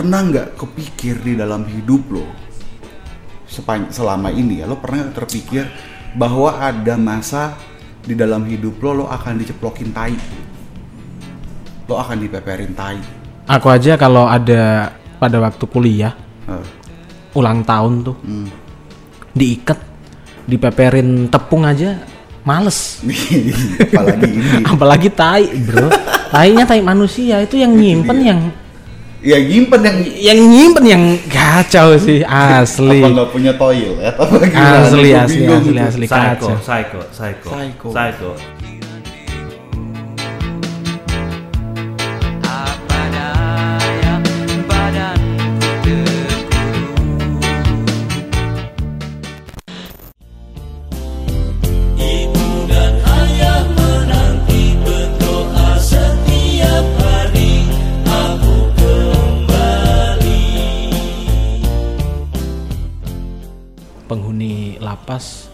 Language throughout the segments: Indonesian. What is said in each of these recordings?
pernah nggak kepikir di dalam hidup lo selama ini ya lo pernah nggak terpikir bahwa ada masa di dalam hidup lo lo akan diceplokin tai? Lo akan dipeperin tai? Aku aja kalau ada pada waktu kuliah Eh, ulang tahun tuh hmm. diikat dipeperin tepung aja males. Apalagi ini. Apalagi tai bro. Tainya tai manusia itu yang nyimpen yang ya nyimpen yang yang nyimpen yang kacau sih asli apa nggak punya toilet apa gimana? asli Gua asli bingung asli tuh. asli Psycho, kacau psycho, psycho, Psycho. psycho.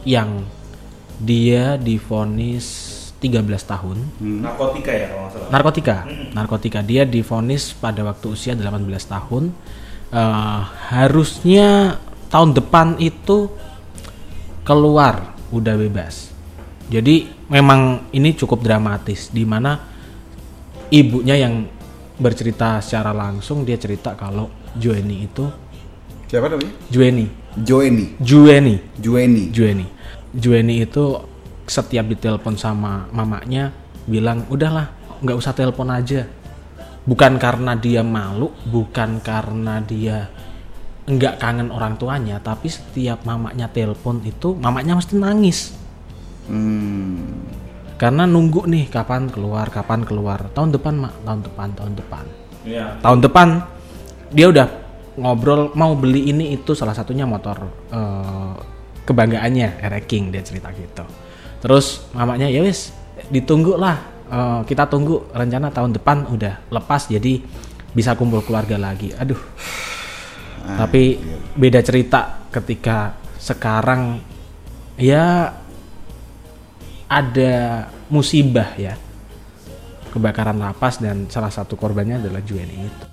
Yang dia divonis 13 tahun. Narkotika ya kalau salah. narkotika. Narkotika. Dia divonis pada waktu usia 18 tahun. Eh, harusnya tahun depan itu keluar udah bebas. Jadi memang ini cukup dramatis di mana ibunya yang bercerita secara langsung dia cerita kalau Jueni itu siapa namanya? Jueni Joeni. Jueni Jueni Jueni Jueni itu setiap ditelepon sama mamanya bilang udahlah nggak usah telepon aja. Bukan karena dia malu bukan karena dia nggak kangen orang tuanya tapi setiap mamanya telepon itu mamanya mesti nangis. Hmm. karena nunggu nih kapan keluar kapan keluar. Tahun depan mak. Tahun depan tahun depan. Iya. tahun depan dia udah ngobrol mau beli ini itu salah satunya motor eh, kebanggaannya Ere King dia cerita gitu. Terus mamanya ya wis ditunggu lah Eh, kita tunggu rencana tahun depan udah lepas jadi bisa kumpul keluarga lagi. Aduh. Tapi beda cerita ketika sekarang ya ada musibah ya. Kebakaran lapas dan salah satu korbannya adalah Jueni itu.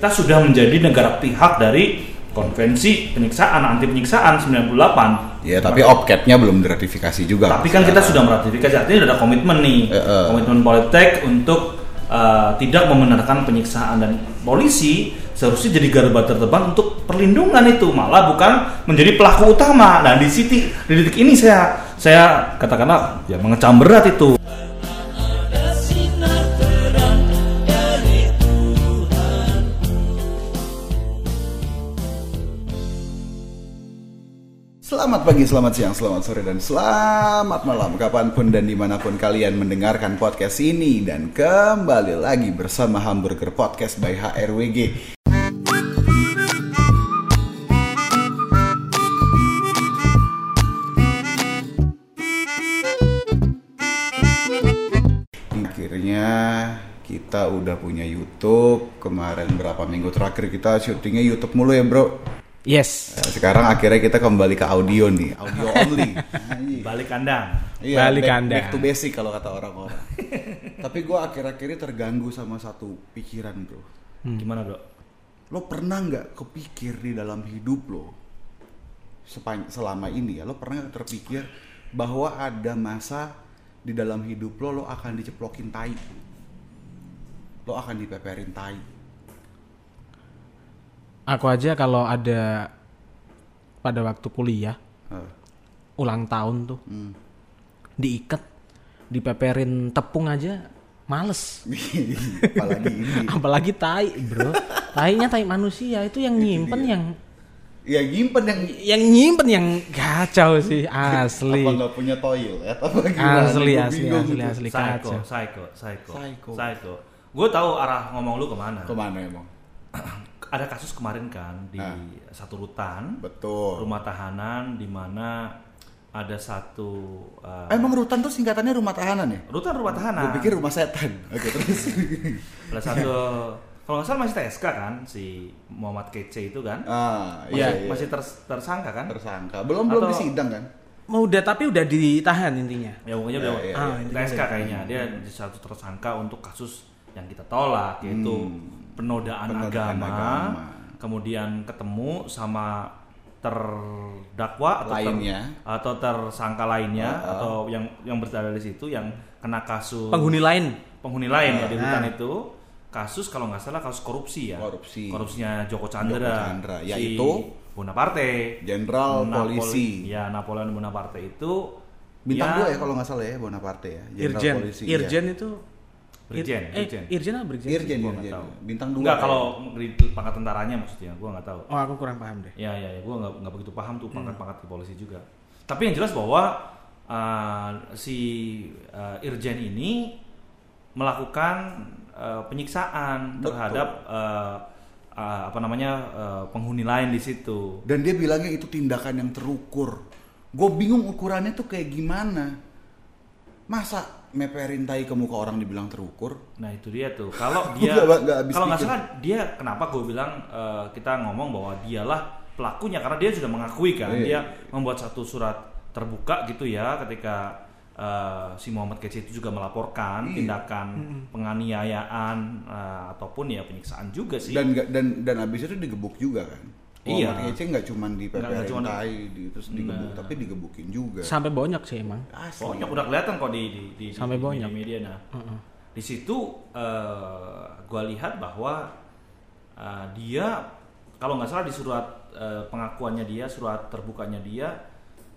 Kita sudah menjadi negara pihak dari Konvensi Penyiksaan Anti Penyiksaan 98. ya tapi opcapnya belum diratifikasi juga Tapi kan kita sudah meratifikasi artinya ada komitmen nih, Eh, eh. komitmen politik untuk uh, tidak membenarkan penyiksaan dan polisi seharusnya jadi garda terdepan untuk perlindungan itu malah bukan menjadi pelaku utama. Nah di sini di titik ini saya saya katakanlah ya mengecam berat itu. Selamat pagi, selamat siang, selamat sore, dan selamat malam. Kapan pun dan di mana pun kalian mendengarkan podcast ini Dan kembali lagi bersama Hamburger Podcast by HRWG Akhirnya kita udah punya YouTube. Kemarin berapa minggu terakhir kita syutingnya YouTube mulu ya bro Yes. Nah, sekarang akhirnya kita kembali ke audio nih, audio only. Balik kandang. Iya, Balik back, Anda. back to basic kalau kata orang-orang. Tapi gue akhir-akhir ini terganggu sama satu pikiran bro. Gimana dok? Lo pernah nggak kepikir di dalam hidup lo sepan- selama ini ya? Lo pernah nggak terpikir bahwa ada masa di dalam hidup lo lo akan diceplokin tai, lo akan dipeperin tai. Aku aja kalau ada pada waktu kuliah Eh, ulang tahun tuh hmm. diikat dipeperin tepung aja males Apalagi ini. apalagi tai bro tainya tai manusia itu yang nyimpen yang Ya nyimpen yang yang nyimpen yang kacau sih asli apa nggak punya toilet apa gimana? asli asli asli tuh. asli Psycho, kacau psycho, psycho, Psycho. psycho. Gue tahu arah ngomong lu ke mana. Ke mana emang? Ada kasus kemarin kan di Nah. satu rutan Betul. rumah tahanan di mana ada satu uh, Eh, emang rutan tuh singkatannya rumah tahanan ya? rutan rumah tahanan. Gue pikir rumah setan. Oke terus. Ada satu kalau nggak salah masih TSK kan si Muhammad Kece itu kan Ah, masih, iya, iya. masih ters- tersangka kan tersangka. Belum belum Atau- disidang kan? Mau udah tapi udah ditahan intinya. ya pokoknya Ya, udah ya, Ah, ya. ini TSK kayaknya dia di satu tersangka untuk kasus yang kita tolak yaitu Hmm. Penodaan, Penodaan agama, agama. kemudian ketemu sama terdakwa atau ter- Lainnya. atau tersangka lainnya ah. atau yang yang berada di situ yang kena kasus Penghuni lain. penghuni lain ya di Ah. rutan itu kasus kalau nggak salah kasus korupsi ya Korupsi. korupsinya Joko Chandra, Joko Chandra, si yaitu Bonaparte Jenderal Napoli- polisi. ya Napoleon Bonaparte itu Bintang ya, dua ya kalau nggak salah ya Bonaparte ya. Jenderal Irjen. polisi. Irjen iya. itu Brigjen, Eh, Brigjen. Irjen apa Brigjen? Irjen, Gua nggak Irjen. tahu. Bintang dua. Enggak ya. kalau pangkat tentaranya maksudnya, gua nggak tahu. Oh, aku kurang paham deh. Ya ya ya, gua nggak nggak begitu paham tuh Hmm. pangkat-pangkat di polisi juga. Tapi yang jelas bahwa uh, si uh, Irjen ini melakukan uh, penyiksaan Betul. terhadap uh, uh, apa namanya uh, penghuni lain di situ. Dan dia bilangnya itu tindakan yang terukur. Gue bingung ukurannya tuh kayak gimana. Masa meperin tai ke muka orang dibilang terukur? Nah itu dia tuh. Kalau dia kalau nggak salah dia kenapa gue bilang uh, kita ngomong bahwa dialah pelakunya karena dia sudah mengakui kan Iya. dia membuat satu surat terbuka gitu ya ketika uh, si Muhammad Kece itu juga melaporkan Iya. tindakan penganiayaan uh, ataupun ya penyiksaan juga sih. Dan dan dan abis itu digebuk juga kan? Iya. Muhammad Kece nggak cuma dipeperin cuman- tai, di, terus digebuk, Nah. tapi digebukin juga. Sampai bonyok sih emang. Asli. Banyak udah kelihatan kok di di, di Sampai di banyak. media nah. Heeh. Di situ uh, gua lihat bahwa uh, dia kalau nggak salah di surat uh, pengakuannya dia, surat terbukanya dia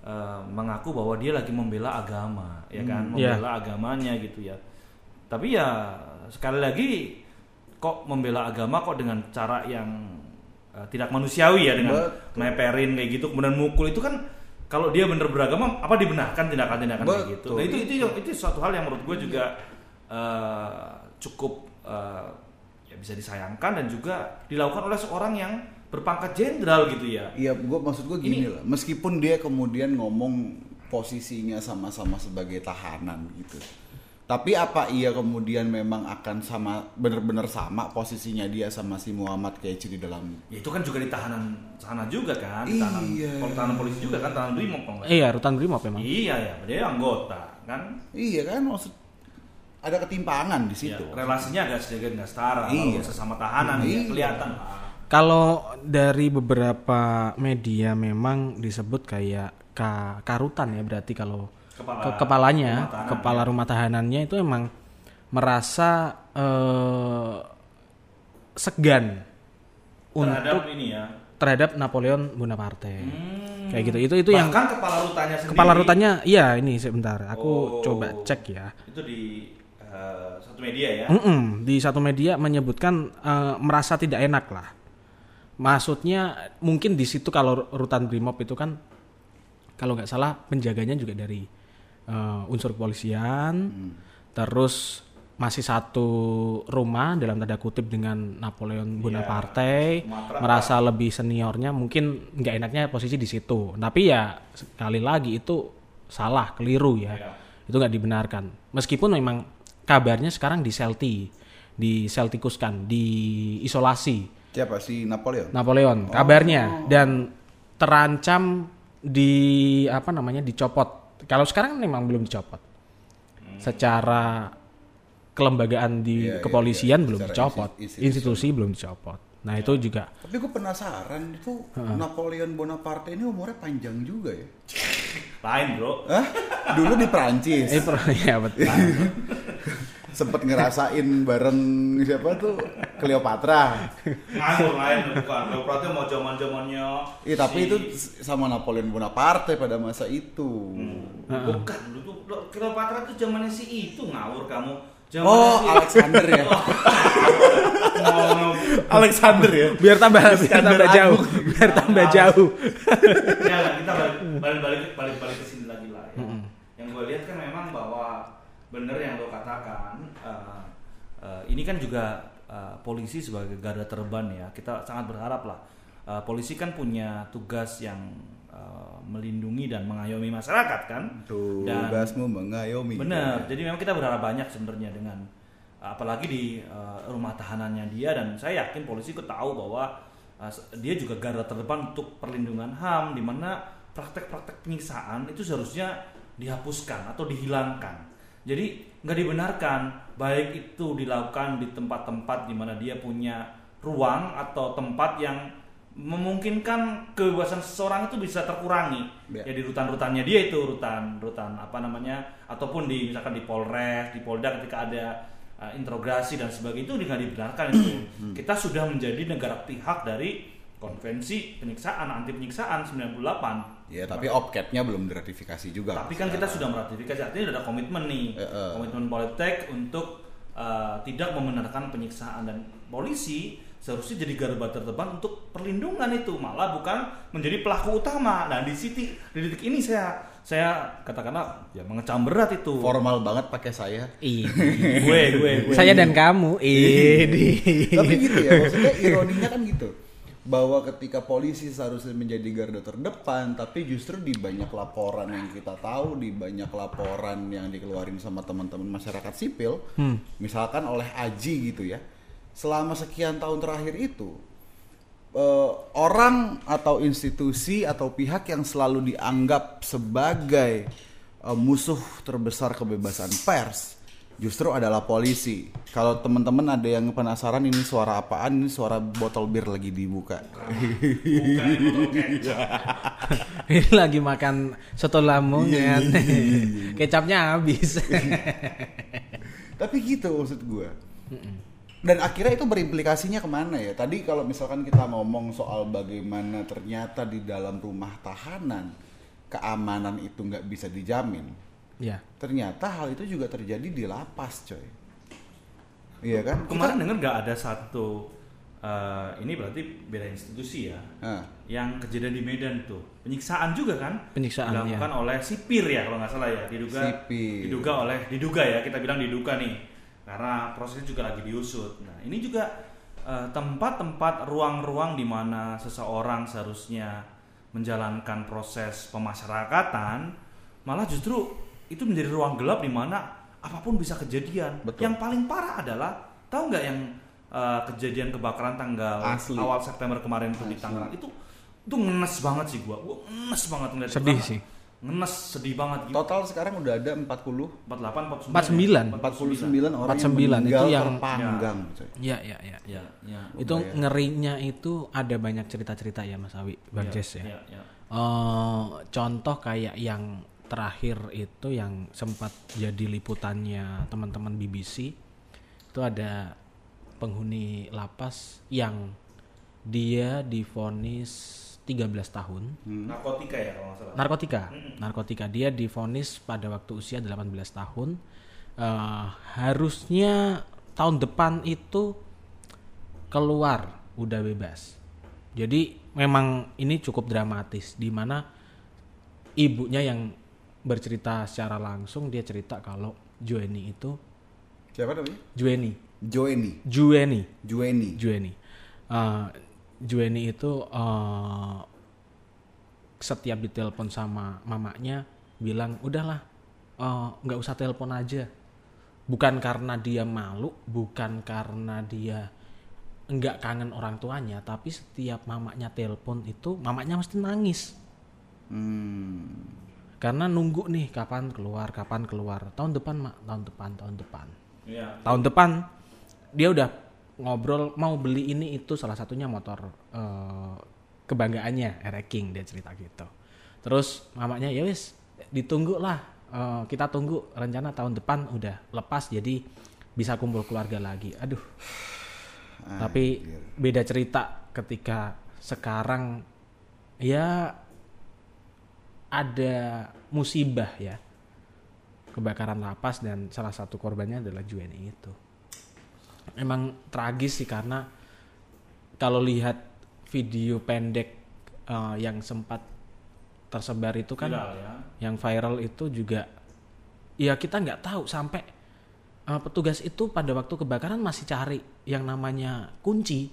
uh, mengaku bahwa dia lagi membela agama, ya kan, Hmm, iya. membela agamanya gitu ya. Tapi ya sekali lagi kok membela agama kok dengan cara yang uh, tidak manusiawi ya dengan Betul. meperin kayak gitu kemudian mukul itu kan kalau dia bener beragama apa dibenarkan tindakan-tindakan kayak gitu. Nah, itu itu itu suatu hal yang menurut gue juga uh, cukup uh, ya bisa disayangkan dan juga dilakukan oleh seorang yang berpangkat jenderal gitu ya. Iya, gua maksud gue gini Ini- lah. Meskipun dia kemudian ngomong posisinya sama-sama sebagai tahanan gitu. Tapi apa iya kemudian memang akan sama bener-bener sama posisinya dia sama si Muhammad Kece di dalam Ya itu kan juga di tahanan sana juga kan, di tahanan, Iya. tahanan polisi juga kan, tahanan brimob nggak Iya, rutan brimob emang. Iya ya, dia anggota kan. Iya kan maksud ada ketimpangan di Ya, situ. relasinya agak sedikit nggak setara Iya. kalau sesama tahanan ya, Iya. kelihatan. lah. Kalau dari beberapa media memang disebut kayak ka, karutan ya berarti kalau Kepala ke- kepalanya, rumah tahanan, kepala ya. rumah tahanannya itu emang merasa eh, segan Terhadap untuk ini ya. terhadap Napoleon Bonaparte. Hmm. Kayak gitu. Itu itu yang Bahkan kepala rutannya sendiri. kepala rutannya iya ini sebentar. Aku Oh. coba cek ya. Itu di eh, satu media ya. Mm-mm, di satu media menyebutkan eh, merasa tidak enak lah. Maksudnya mungkin di situ kalau rutan brimob itu kan kalau nggak salah penjaganya juga dari eh, unsur kepolisian, terus masih satu rumah dalam tanda kutip dengan Napoleon Bonaparte, Sumatera. merasa lebih seniornya mungkin nggak enaknya posisi di situ. Tapi ya sekali lagi itu salah, keliru ya Iya. itu nggak dibenarkan meskipun memang kabarnya sekarang di Selti di Celticuskan di isolasi Siapa si Napoleon? Napoleon kabarnya dan terancam di apa namanya dicopot kalau sekarang memang belum dicopot secara kelembagaan di Iya, iya, kepolisian iya. belum Secara dicopot institusi. institusi belum dicopot nah itu juga Tapi gue penasaran itu Napoleon Bonaparte ini umurnya panjang juga ya. Lain, Bro. Hah? Dulu di Prancis. eh per- ya betul sempet ngerasain bareng siapa tuh Cleopatra. Nganggur lain bukan. Leopardnya mau zaman-zamannya. Iya tapi si- itu sama Napoleon Bonaparte pada masa itu. bukan dulu tuh Cleopatra tuh zamannya si itu ngawur kamu. Zamannya Oh si- Alexander ya. Ngomong- Alexander ya. biar tambah biar tambah jauh biar tambah jauh ya kita balik balik balik balik balik ke sini lagi lah ya. Yang gue lihat kan memang bahwa bener yang lo katakan eh, eh, ini kan juga eh, polisi sebagai garda terdepan ya. Kita sangat berharap lah eh, polisi kan punya tugas yang eh, melindungi dan mengayomi masyarakat kan. Tugasmu mengayomi. Benar. Jadi memang kita berharap banyak sebenarnya dengan apalagi di eh, rumah tahanannya dia dan saya yakin polisi itu tahu bahwa eh, dia juga garda terdepan untuk perlindungan HAM di mana praktek-praktek penyiksaan itu seharusnya dihapuskan atau dihilangkan. Jadi nggak dibenarkan. Baik itu dilakukan di tempat-tempat di mana dia punya ruang atau tempat yang memungkinkan kebebasan seseorang itu bisa terkurangi. Ya. ya di rutan-rutannya dia itu rutan rutan apa namanya ataupun di misalkan di Polres di Polda ketika ada uh, interogasi dan sebagainya itu nggak dibenarkan itu. Kita sudah menjadi negara pihak dari konvensi penyiksaan anti penyiksaan 98 Ya, tapi opketnya belum diratifikasi juga. tapi kan kita sudah meratifikasi artinya ada komitmen nih Eh, eh. komitmen politik untuk uh, tidak membenarkan penyiksaan dan polisi seharusnya jadi garda terdepan untuk perlindungan itu malah bukan menjadi pelaku utama nah di sini di titik ini saya saya katakanlah ya mengecam berat itu formal banget pakai saya. Iya. gue gue gue Saya dan kamu. Ini. Tapi gitu ya, maksudnya ironinya kan gitu. Bahwa ketika polisi seharusnya menjadi garda terdepan, tapi justru di banyak laporan yang kita tahu, di banyak laporan yang dikeluarin sama teman-teman masyarakat sipil, misalkan oleh Aji gitu ya, selama sekian tahun terakhir itu, eh, orang atau institusi atau pihak yang selalu dianggap sebagai eh, musuh terbesar kebebasan pers justru adalah polisi. Kalau teman-teman ada yang penasaran ini suara apaan, ini suara botol bir lagi dibuka. Ini lagi makan soto lamongan. Kecapnya habis. Tapi gitu maksud gue. Dan akhirnya itu berimplikasinya ke mana ya? Tadi kalau misalkan kita ngomong soal bagaimana ternyata di dalam rumah tahanan keamanan itu nggak bisa dijamin. Ya. Ternyata hal itu juga terjadi di lapas, coy. Iya kan? kemarin dengar nggak ada satu uh, ini berarti beda institusi ya Nah, yang kejadian di Medan tuh penyiksaan juga kan Penyiksaan, dilakukan oleh sipir ya kalau nggak salah ya diduga Sipir. diduga oleh diduga ya kita bilang diduga nih karena prosesnya juga lagi diusut nah ini juga eh, tempat-tempat ruang-ruang di mana seseorang seharusnya menjalankan proses pemasyarakatan malah justru itu menjadi ruang gelap di mana apa pun bisa kejadian Betul. yang paling parah adalah tahu nggak yang eh, kejadian kebakaran tanggal Asli. awal September kemarin tuh di. Tangerang itu itu ngenes banget sih gua gua ngenes banget ngeliat itu. Sedih sih. ngenes sedih banget gitu total sekarang udah ada 40 48 49. 49 orang 49 yang meninggal itu yang- terpanggang, coy. Ya, ya, ya. ya ya Itu Lumayan. ngerinya itu ada banyak cerita-cerita ya Mas Awi, Bang ya, Jess ya. ya, ya. Eh, contoh kayak yang terakhir itu yang sempat jadi liputannya teman-teman BBC itu ada penghuni lapas yang dia divonis 13 tahun. Narkotika ya kalau nggak salah. Narkotika. Narkotika. Dia divonis pada waktu usia 18 tahun. Eh, harusnya tahun depan itu keluar udah bebas. Jadi memang ini cukup dramatis di mana ibunya yang bercerita secara langsung dia cerita kalau Jueni itu Siapa namanya? Jueni Joeni. Jueni Jueni. Jueni Eh, Jueni itu eh, setiap ditelepon sama mamanya bilang udahlah eh, nggak usah telepon aja bukan karena dia malu bukan karena dia nggak kangen orang tuanya tapi setiap mamanya telepon itu mamanya mesti nangis Hmm. Karena nunggu nih kapan keluar kapan keluar. Tahun depan mak. Tahun depan tahun depan. Iya. tahun depan dia udah ngobrol mau beli ini itu salah satunya motor eh, kebanggaannya Erek King dia cerita gitu. Terus mamanya ya wis ditunggu lah eh, kita tunggu rencana tahun depan udah lepas jadi bisa kumpul keluarga lagi. Aduh. Tapi beda cerita ketika sekarang ya ada musibah ya kebakaran lapas dan salah satu korbannya adalah Jueni itu. Emang tragis sih karena kalau lihat video pendek eh, yang sempat tersebar itu kan Viral ya. yang viral itu juga ya kita nggak tahu sampai eh, petugas itu pada waktu kebakaran masih cari yang namanya kunci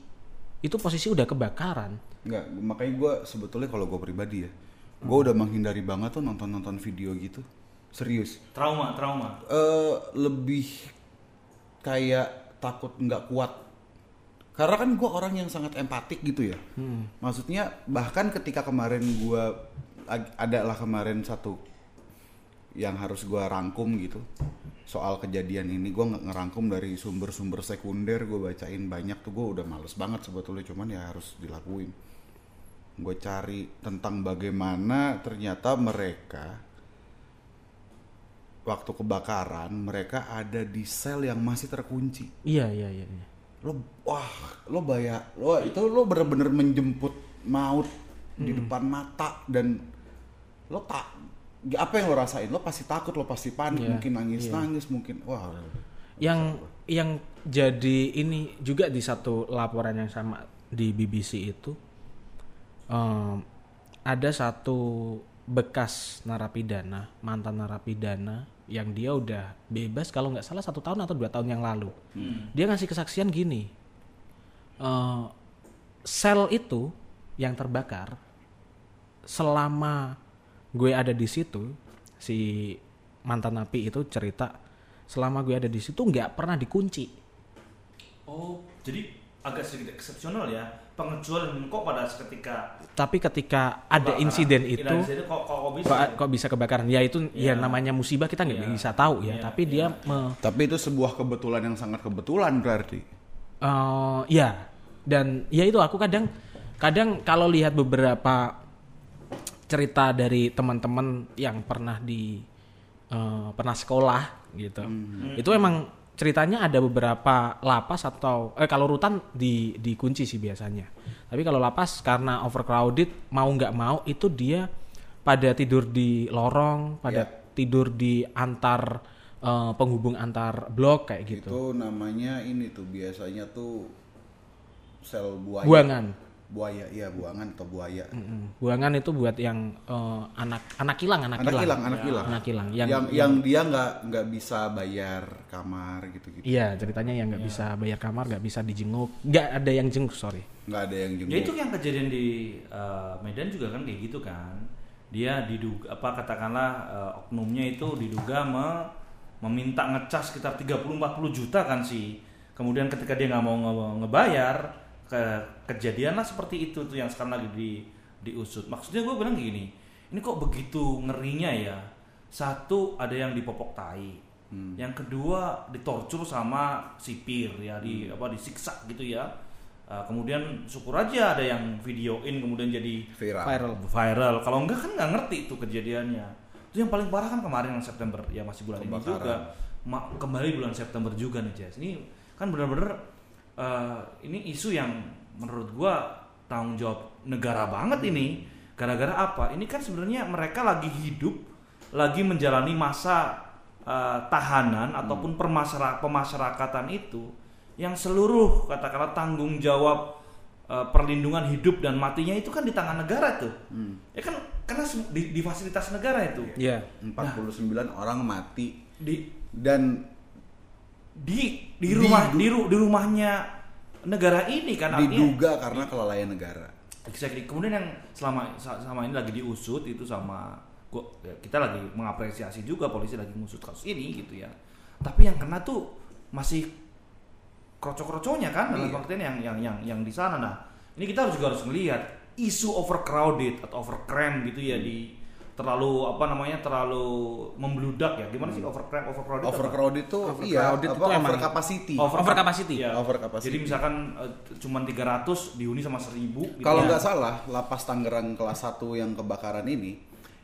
itu posisi udah kebakaran Enggak, makanya gue sebetulnya kalau gue pribadi ya, gue udah menghindari banget tuh nonton-nonton video gitu. Serius. trauma trauma. Eh lebih kayak takut nggak kuat. Karena kan gue orang yang sangat empatik gitu ya. Maksudnya bahkan ketika kemarin gue adalah kemarin satu yang harus gue rangkum gitu soal kejadian ini gue nggak ngerangkum dari sumber-sumber sekunder gue bacain banyak tuh gue udah males banget sebetulnya cuman ya harus dilakuin gue cari tentang bagaimana ternyata mereka waktu kebakaran mereka ada di sel yang masih terkunci Iya iya iya. iya. lo wah lo bayar lo itu lo bener-bener menjemput maut di depan mata dan lo tak apa yang lo rasain lo pasti takut lo pasti panik Iya, mungkin nangis iya. nangis mungkin wah Yang yang jadi ini juga di satu laporan yang sama di BBC itu em, ada satu bekas narapidana mantan narapidana yang dia udah bebas kalau nggak salah satu tahun atau dua tahun yang lalu. Dia ngasih kesaksian gini eh, sel itu yang terbakar selama gue ada di situ si mantan napi itu cerita selama gue ada di situ nggak pernah dikunci. Oh, jadi agak sedikit eksepsional ya pengecualian kok pada seketika tapi ketika ada kebakaran. insiden Iya, itu insiden kok, kok, kok bisa kok, kok bisa kebakaran ya itu ya Iya. namanya musibah kita nggak Iya. bisa tahu ya Iya, tapi iya. dia me- tapi itu sebuah kebetulan yang sangat kebetulan berarti Eh, ya dan ya itu aku kadang kadang kalau lihat beberapa cerita dari teman-teman yang pernah di eh, pernah sekolah gitu itu emang ceritanya ada beberapa lapas atau eh kalau rutan di dikunci sih biasanya. Tapi kalau lapas karena overcrowded mau nggak mau itu dia pada tidur di lorong pada Ya. tidur di antar eh, penghubung antar blok kayak gitu. Itu namanya ini tuh biasanya tuh sel buaya. Buangan buaya iya buangan atau buaya Mm, Buangan itu buat yang eh, anak anak kilang, anak, anak kilang. hilang anak hilang Anak kilang. yang Yang, yang, dia nggak nggak bisa bayar kamar gitu gitu iya ceritanya yang nggak bisa bayar kamar, nggak bisa dijenguk, nggak ada yang jenguk sorry. nggak ada yang jenguk Ya itu yang kejadian di uh, Medan juga kan kayak gitu kan. Dia diduga apa katakanlah uh, oknumnya itu diduga me- meminta ngecas sekitar 30 40 juta kan sih. Kemudian ketika dia nggak mau nge- ngebayar ke kejadianlah seperti itu tuh yang sekarang lagi di diusut. Maksudnya gue bilang gini, ini kok begitu ngerinya ya. Satu ada yang dipopok tai. Yang kedua ditortur sama sipir ya di apa disiksa gitu ya. Uh, kemudian syukur aja ada yang videoin kemudian jadi viral, Viral. viral. Kalau enggak kan nggak ngerti itu kejadiannya. Itu yang paling parah kan kemarin yang September ya masih bulan ini Kebakaran. juga. Ma- kembali bulan September juga nih Jess. Ini kan benar-benar eh, ini isu yang menurut gua tanggung jawab negara banget ini. Gara-gara apa? Ini kan sebenarnya mereka lagi hidup, lagi menjalani masa eh, tahanan ataupun permasyarak- pemasyarakatan itu yang seluruh katakanlah tanggung jawab eh, perlindungan hidup dan matinya itu kan di tangan negara tuh. Ya kan karena di, di fasilitas negara itu. Iya. 49 orang mati Di dan di di rumah di, ru- di rumahnya negara ini kan artinya diduga karena kelalaian negara Exactly. Kemudian yang selama sama ini lagi diusut itu sama gua ya kita lagi mengapresiasi juga polisi lagi ngusut kasus ini gitu ya. Tapi yang kena tuh masih kroco-kroconya kan dalam Iya. pengertian yang yang yang yang di sana. Nah, ini kita harus juga harus melihat isu overcrowded atau overcram gitu ya di terlalu apa namanya terlalu membludak ya. Gimana sih overcram overcrowded? apa? overcrowded tuh iya Overcrowded apa itu emang- overcapacity Overcapacity. Iya. Overcapacity. Jadi misalkan eh, cuman 300 dihuni sama 1000 gitu Kalau ya. nggak salah, lapas Tangerang kelas 1 yang kebakaran ini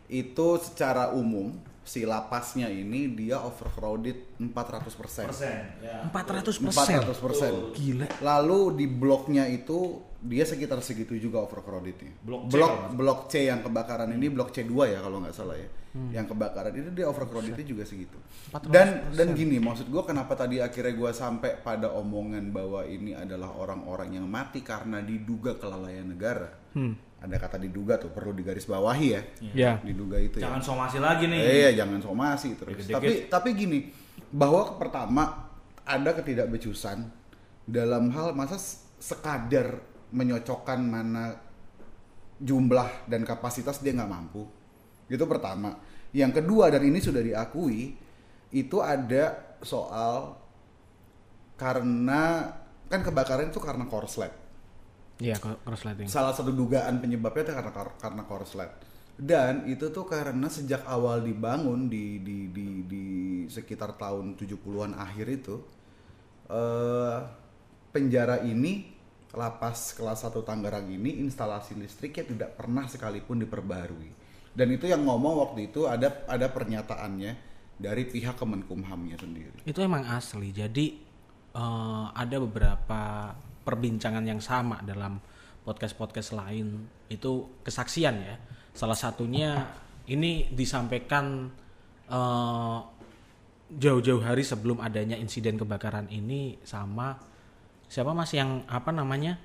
itu secara umum si lapasnya ini dia overcrowded 400%. persen ya. 400 persen. 400%. Gila. Lalu di bloknya itu dia sekitar segitu juga overcrowdednya. Blok C blok, blok C yang kebakaran ini blok C2 ya kalau nggak salah ya. Yang kebakaran itu dia overcrowdednya juga segitu. 400%. Dan dan gini maksud gua kenapa tadi akhirnya gua sampai pada omongan bahwa ini adalah orang-orang yang mati karena diduga kelalaian negara. Hmm. Ada kata diduga tuh perlu digarisbawahi ya. Ya. Diduga itu ya. Jangan somasi lagi nih. Eh, iya, jangan somasi terus. Dikit-dikit. Tapi tapi gini, bahwa pertama ada ketidakbecusan dalam hal masa sekadar menyocokkan mana jumlah dan kapasitas dia nggak mampu. Itu pertama. Yang kedua dan ini sudah diakui itu ada soal karena kan kebakaran itu karena korslet. Iya, ko- korsleting. Salah satu dugaan penyebabnya itu karena karena korslet. Dan itu tuh karena sejak awal dibangun di di di, di sekitar tahun 70-an akhir itu eh penjara ini lapas kelas 1 Tangerang ini instalasi listriknya tidak pernah sekalipun diperbarui. Dan itu yang ngomong waktu itu ada ada pernyataannya dari pihak Kemenkumhamnya sendiri. Itu emang asli. Jadi eh, ada beberapa perbincangan yang sama dalam podcast-podcast lain. Itu kesaksian ya. Salah satunya ini disampaikan eh, jauh-jauh hari sebelum adanya insiden kebakaran ini sama siapa mas yang apa namanya?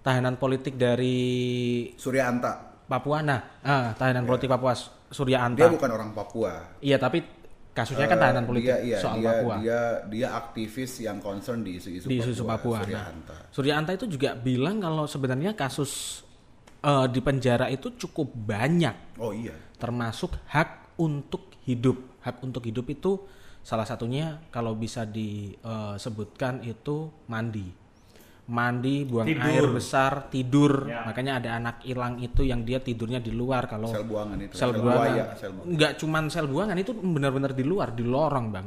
Tahanan politik dari Surya Anta, Papua. Nah ah, tahanan politik Papua Surya Anta. dia bukan orang Papua. iya tapi kasusnya kan Eh, tahanan politik dia, iya, soal dia, Papua Dia dia aktivis yang concern di isu-isu di isu Papua. Surya Nah, Anta. Surya Anta itu juga bilang kalau sebenarnya kasus eh, di penjara itu cukup banyak, Oh iya. termasuk hak untuk hidup. Hak untuk hidup itu salah satunya kalau bisa disebutkan itu mandi, mandi, buang Tidur. air besar, tidur. Ya. Makanya ada anak hilang itu yang dia tidurnya di luar kalau Sel buangan itu. sel Sel buangan buaya, sel buaya. nggak cuman sel buangan itu benar-benar di luar di lorong bang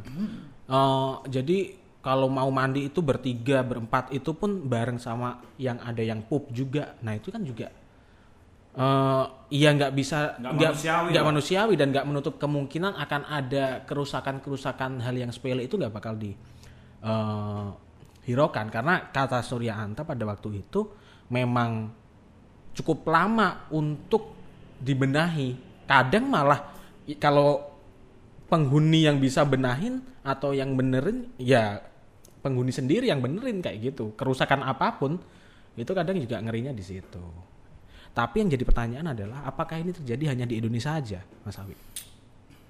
Eh, jadi kalau mau mandi itu bertiga berempat itu pun bareng sama yang ada yang pup juga nah itu kan juga eh iya nggak bisa Nggak nggak manusiawi lah. manusiawi dan nggak menutup kemungkinan akan ada kerusakan-kerusakan hal yang sepele itu nggak bakal di eh, hiraukan karena kata Surya Anta pada waktu itu memang cukup lama untuk dibenahi. Kadang malah kalau penghuni yang bisa benahin atau yang benerin ya penghuni sendiri yang benerin kayak gitu. Kerusakan apa pun itu kadang juga ngerinya di situ. Tapi yang jadi pertanyaan adalah apakah ini terjadi hanya di Indonesia saja, Mas Awi?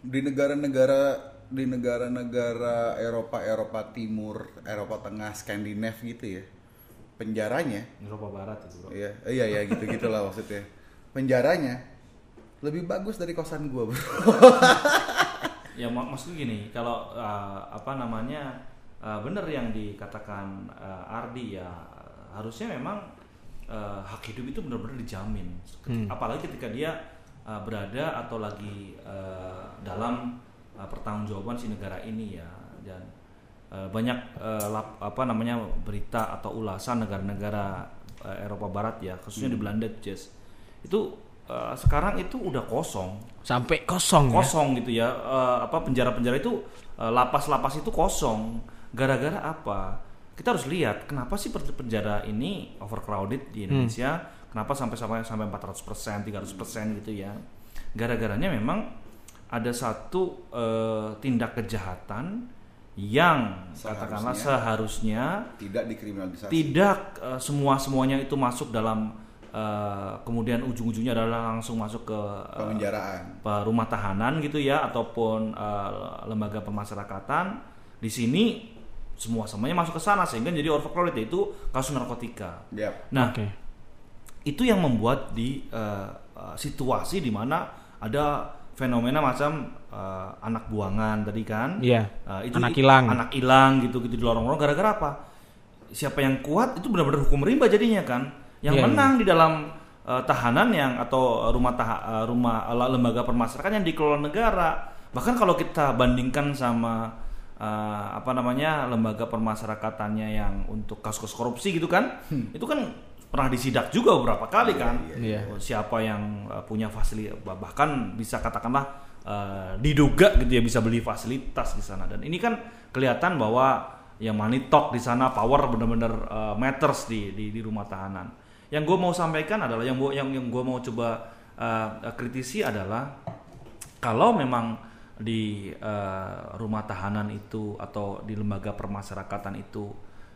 Di negara-negara di negara-negara Eropa, Eropa Timur, Eropa Tengah, Skandinav gitu ya. Penjaranya Eropa Barat itu bro. Iya, iya ya gitu gitulah maksudnya. Penjaranya lebih bagus dari kosan gua, Bro. Ya mak maksudnya gini, kalau uh, apa namanya uh, benar yang dikatakan uh, Ardi ya harusnya memang uh, hak hidup itu benar-benar dijamin. Apalagi ketika dia uh, berada atau lagi uh, dalam uh, pertanggungjawaban si negara ini ya. Dan uh, banyak uh, lap- apa namanya berita atau ulasan negara-negara uh, Eropa Barat ya khususnya di Belanda Jess. Itu uh, sekarang itu udah kosong. Sampai kosong, ya. kosong gitu ya. Eh, apa penjara-penjara itu eh, lapas-lapas itu kosong. Gara-gara apa? Kita harus lihat kenapa sih penjara ini overcrowded di Indonesia? Kenapa sampai sampai sampai 400% 300% gitu ya? Gara-garanya memang ada satu eh, tindak kejahatan yang katakanlah seharusnya Tidak dikriminalisasi. tidak eh, semua semuanya itu masuk dalam eh, kemudian ujung-ujungnya adalah langsung masuk ke Pemenjaraan. pe- rumah tahanan gitu ya ataupun eh, lembaga pemasyarakatan di sini semua semuanya masuk ke sana sehingga jadi overcrowded yaitu kasus narkotika. Yap. Nah, Oke. itu yang membuat di eh, situasi di mana ada fenomena macam eh, anak buangan tadi kan? Iya. Eh, itu Anak hilang. anak hilang gitu gitu di lorong-lorong gara-gara apa? Siapa yang kuat itu benar-benar hukum rimba jadinya kan? Yang Iya, menang di dalam eh, tahanan yang atau rumah taha, rumah eh, lembaga permasyarakatan yang dikelola negara. Bahkan kalau kita bandingkan sama eh, apa namanya lembaga permasyarakatannya yang untuk kasus korupsi gitu kan? Itu kan pernah disidak juga beberapa kali kan. iya. Oh, siapa yang uh, punya fasilitas bahkan bisa katakanlah uh, diduga gitu ya bisa beli fasilitas di sana. Dan ini kan kelihatan bahwa yang money talk di sana power benar-benar uh, matters di, di di rumah tahanan. Yang gue mau sampaikan adalah yang gua, yang yang gue mau coba uh, kritisi adalah kalau memang di uh, rumah tahanan itu atau di lembaga permasyarakatan itu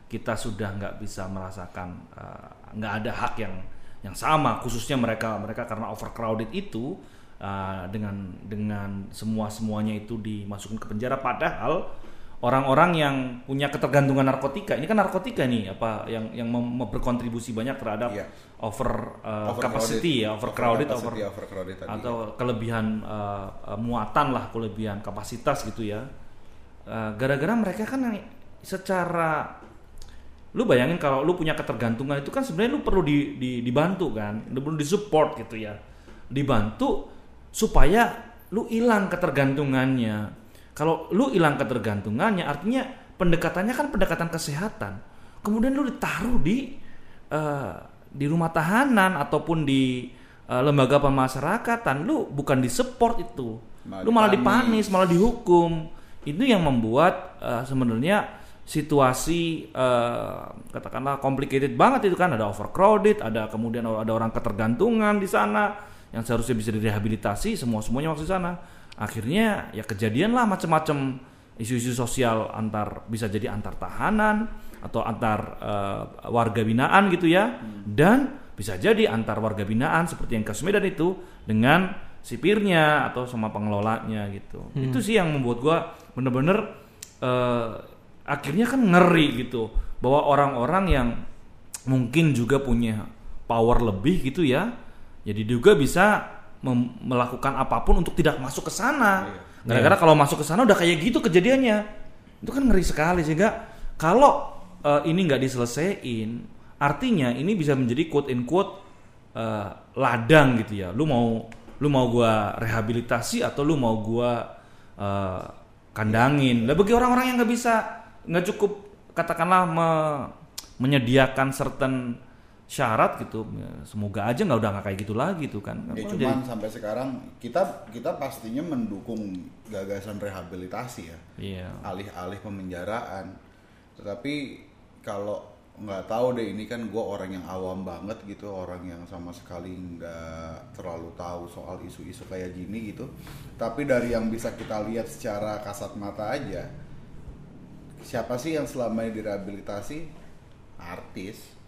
kita sudah nggak bisa merasakan uh, nggak ada hak yang yang sama khususnya mereka mereka karena overcrowded itu uh, dengan dengan semua semuanya itu dimasukin ke penjara padahal orang-orang yang punya ketergantungan narkotika ini kan narkotika nih apa yang yang berkontribusi banyak terhadap Iya. over, uh, Overcrowded. capacity ya overcrowded over, Overcapacity, overcrowded tadi. atau kelebihan uh, muatan lah kelebihan kapasitas gitu ya Uh, gara-gara mereka kan secara lu bayangin kalau lu punya ketergantungan itu kan sebenarnya lu perlu di, di- dibantu kan, lu perlu disupport gitu ya, dibantu supaya lu hilang ketergantungannya. Kalau lu hilang ketergantungannya, artinya pendekatannya kan pendekatan kesehatan. Kemudian lu ditaruh di eh, di rumah tahanan ataupun di eh, lembaga pemasyarakatan, lu bukan disupport itu, Malah lu malah dipanis. malah dihukum. Itu yang membuat eh, sebenarnya situasi eh, katakanlah complicated banget itu kan ada overcrowded, ada kemudian ada orang ketergantungan di sana yang seharusnya bisa direhabilitasi semua semuanya masuk di sana. Akhirnya ya kejadian lah macam-macam isu-isu sosial antar bisa jadi antar tahanan atau antar eh, warga binaan gitu ya dan bisa jadi antar warga binaan seperti yang kasus Medan itu dengan sipirnya atau sama pengelolanya gitu. Itu sih yang membuat gua bener-bener eh, akhirnya kan ngeri gitu bahwa orang-orang yang mungkin juga punya power lebih gitu ya jadi juga bisa melakukan apa pun untuk tidak masuk ke sana. Gara-gara kalau masuk ke sana udah kayak gitu kejadiannya. Itu kan ngeri sekali sehingga kalau eh, ini nggak diselesaikan artinya ini bisa menjadi quote in quote eh, ladang gitu ya. Lu mau lu mau gua rehabilitasi atau lu mau gua eh, kandangin. Lah bagi orang-orang yang nggak bisa nggak cukup katakanlah me- menyediakan certain syarat gitu ya, semoga aja nggak udah nggak kayak gitu lagi tuh kan Ya Apa cuman jadi- sampai sekarang kita kita pastinya mendukung gagasan rehabilitasi ya. iya alih-alih pemenjaraan. Tetapi kalau nggak tahu deh ini kan gue orang yang awam banget gitu, orang yang sama sekali nggak terlalu tahu soal isu-isu kayak gini gitu. Tapi dari yang bisa kita lihat secara kasat mata aja, siapa sih yang selama ini direhabilitasi? Artis.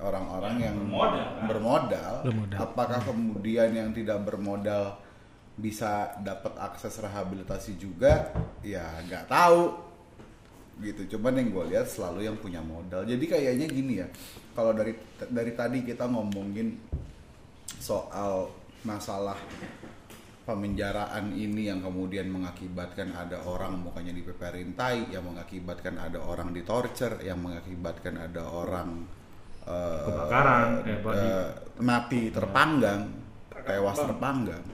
Orang-orang yang bermodal, kan? bermodal. Bermodal. Apakah kemudian yang tidak bermodal bisa dapat akses rehabilitasi juga? Ya nggak tahu gitu. Cuman yang gue lihat selalu yang punya modal. Jadi kayaknya gini ya. Kalau dari dari tadi kita ngomongin soal masalah pemenjaraan ini yang kemudian mengakibatkan ada orang mukanya dipeperin tai, yang mengakibatkan ada orang ditorture, yang mengakibatkan ada orang eh, Kebakaran, eh, mati terpanggang, tewas terpanggang.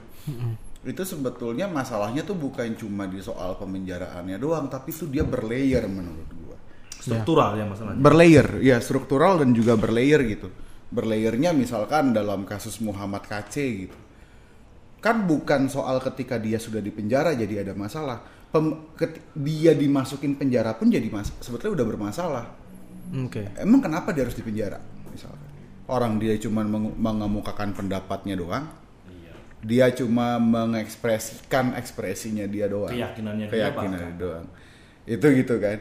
Itu sebetulnya masalahnya tuh bukan cuma di soal pemenjaraannya doang, tapi itu dia berlayer menurut gua. struktural ya masalahnya Berlayer, ya struktural dan juga berlayer gitu. Berlayernya misalkan dalam kasus Muhammad KC gitu. Kan bukan soal ketika dia sudah di penjara jadi ada masalah. Pem- ket- dia dimasukin penjara pun jadi mas sebetulnya udah bermasalah. Oke. Emang kenapa dia harus di penjara misalkan? Orang dia cuma meng- mengemukakan pendapatnya doang. Dia cuma mengekspresikan ekspresinya dia doang. Keyakinannya dia, Keyakinannya doang. Itu gitu kan.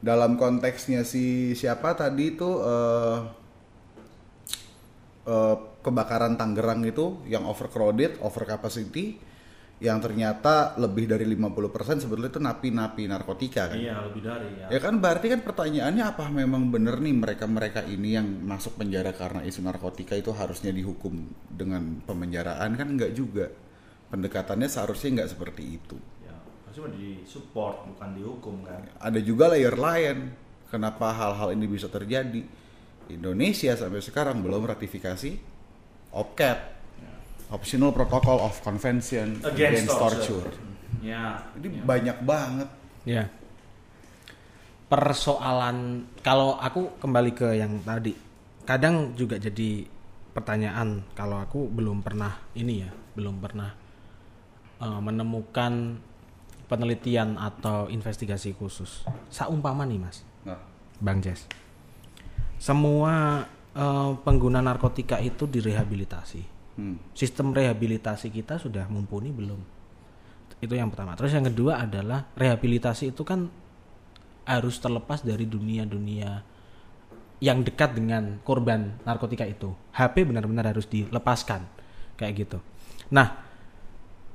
Dalam konteksnya si siapa tadi itu eh eh, kebakaran Tangerang itu yang overcrowded, over capacity yang ternyata lebih dari 50% sebetulnya itu napi-napi narkotika kan. iya lebih dari ya Ya kan berarti kan pertanyaannya apa memang bener nih mereka-mereka ini yang masuk penjara karena isu narkotika itu harusnya dihukum dengan pemenjaraan kan enggak juga. Pendekatannya seharusnya nggak seperti itu. ya harusnya di support bukan dihukum kan Ada juga layer lain. Kenapa hal-hal ini bisa terjadi? Indonesia sampai sekarang belum ratifikasi OPCAT, Optional Protocol of Convention against, torture. ya Jadi ya. banyak banget. Ya. Persoalan kalau aku kembali ke yang tadi, kadang juga jadi pertanyaan kalau aku belum pernah ini ya, belum pernah eh, menemukan penelitian atau investigasi khusus. Saumpama nih mas, Nah, Bang Jess, semua eh, pengguna narkotika itu direhabilitasi. hmm. Sistem rehabilitasi kita sudah mumpuni belum? Itu yang pertama. Terus yang kedua adalah rehabilitasi itu kan harus terlepas dari dunia-dunia yang dekat dengan korban narkotika itu. HP benar-benar harus dilepaskan kayak gitu. Nah,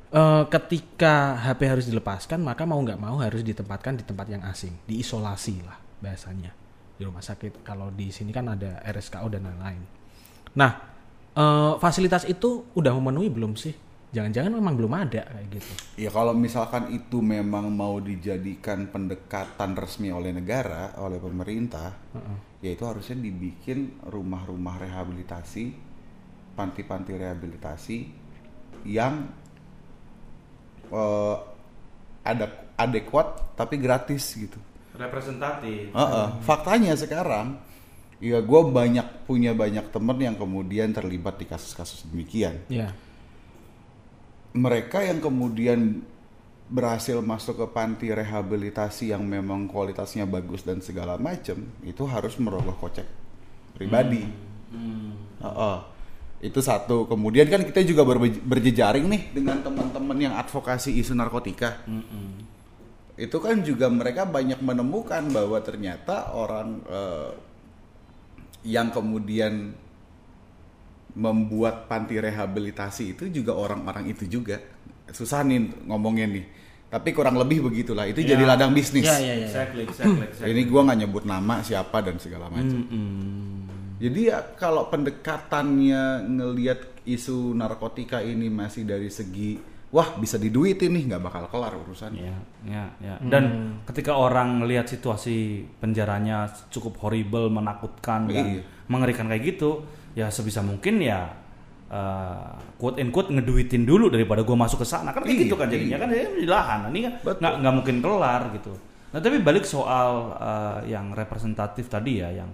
eh, ketika HP harus dilepaskan, maka mau nggak mau harus ditempatkan di tempat yang asing, diisolasi lah bahasanya di rumah sakit. Kalau di sini kan ada RSKO dan lain-lain. Nah, eh, fasilitas itu udah memenuhi belum sih jangan-jangan memang belum ada kayak gitu Ya kalau misalkan itu memang mau dijadikan pendekatan resmi oleh negara, oleh pemerintah, ya itu harusnya dibikin rumah-rumah rehabilitasi, panti-panti rehabilitasi yang eh, ada adekuat tapi gratis gitu. Representatif Heeh. Faktanya sekarang, ya gue banyak punya banyak temen yang kemudian terlibat di kasus-kasus demikian. ya mereka yang kemudian berhasil masuk ke panti rehabilitasi yang memang kualitasnya bagus dan segala macam itu harus merogoh kocek pribadi. Heeh. Itu satu. Kemudian kan kita juga berjejaring nih dengan teman-teman yang advokasi isu narkotika. Itu kan juga mereka banyak menemukan bahwa ternyata orang eh, yang kemudian membuat panti rehabilitasi itu juga orang-orang itu juga. Susah nih ngomongnya nih. Tapi kurang lebih begitulah. Itu Ya. jadi ladang bisnis. Ya ya ya exactly exactly, exactly. ini gua nggak nyebut nama siapa dan segala macam. Jadi ya kalau pendekatannya ngelihat isu narkotika ini masih dari segi wah bisa diduitin nih nggak bakal kelar urusannya Ya, ya, ya. Dan ketika orang melihat situasi penjaranya cukup horrible, menakutkan dan Iya. mengerikan kayak gitu, ya sebisa mungkin ya eh, quote and quote ngeduitin dulu daripada gua masuk ke sana kan kayak Iya, gitu kan jadinya iya. kan ya di lahan ini kan nggak nggak mungkin kelar gitu. Nah tapi balik soal eh, yang representatif tadi ya yang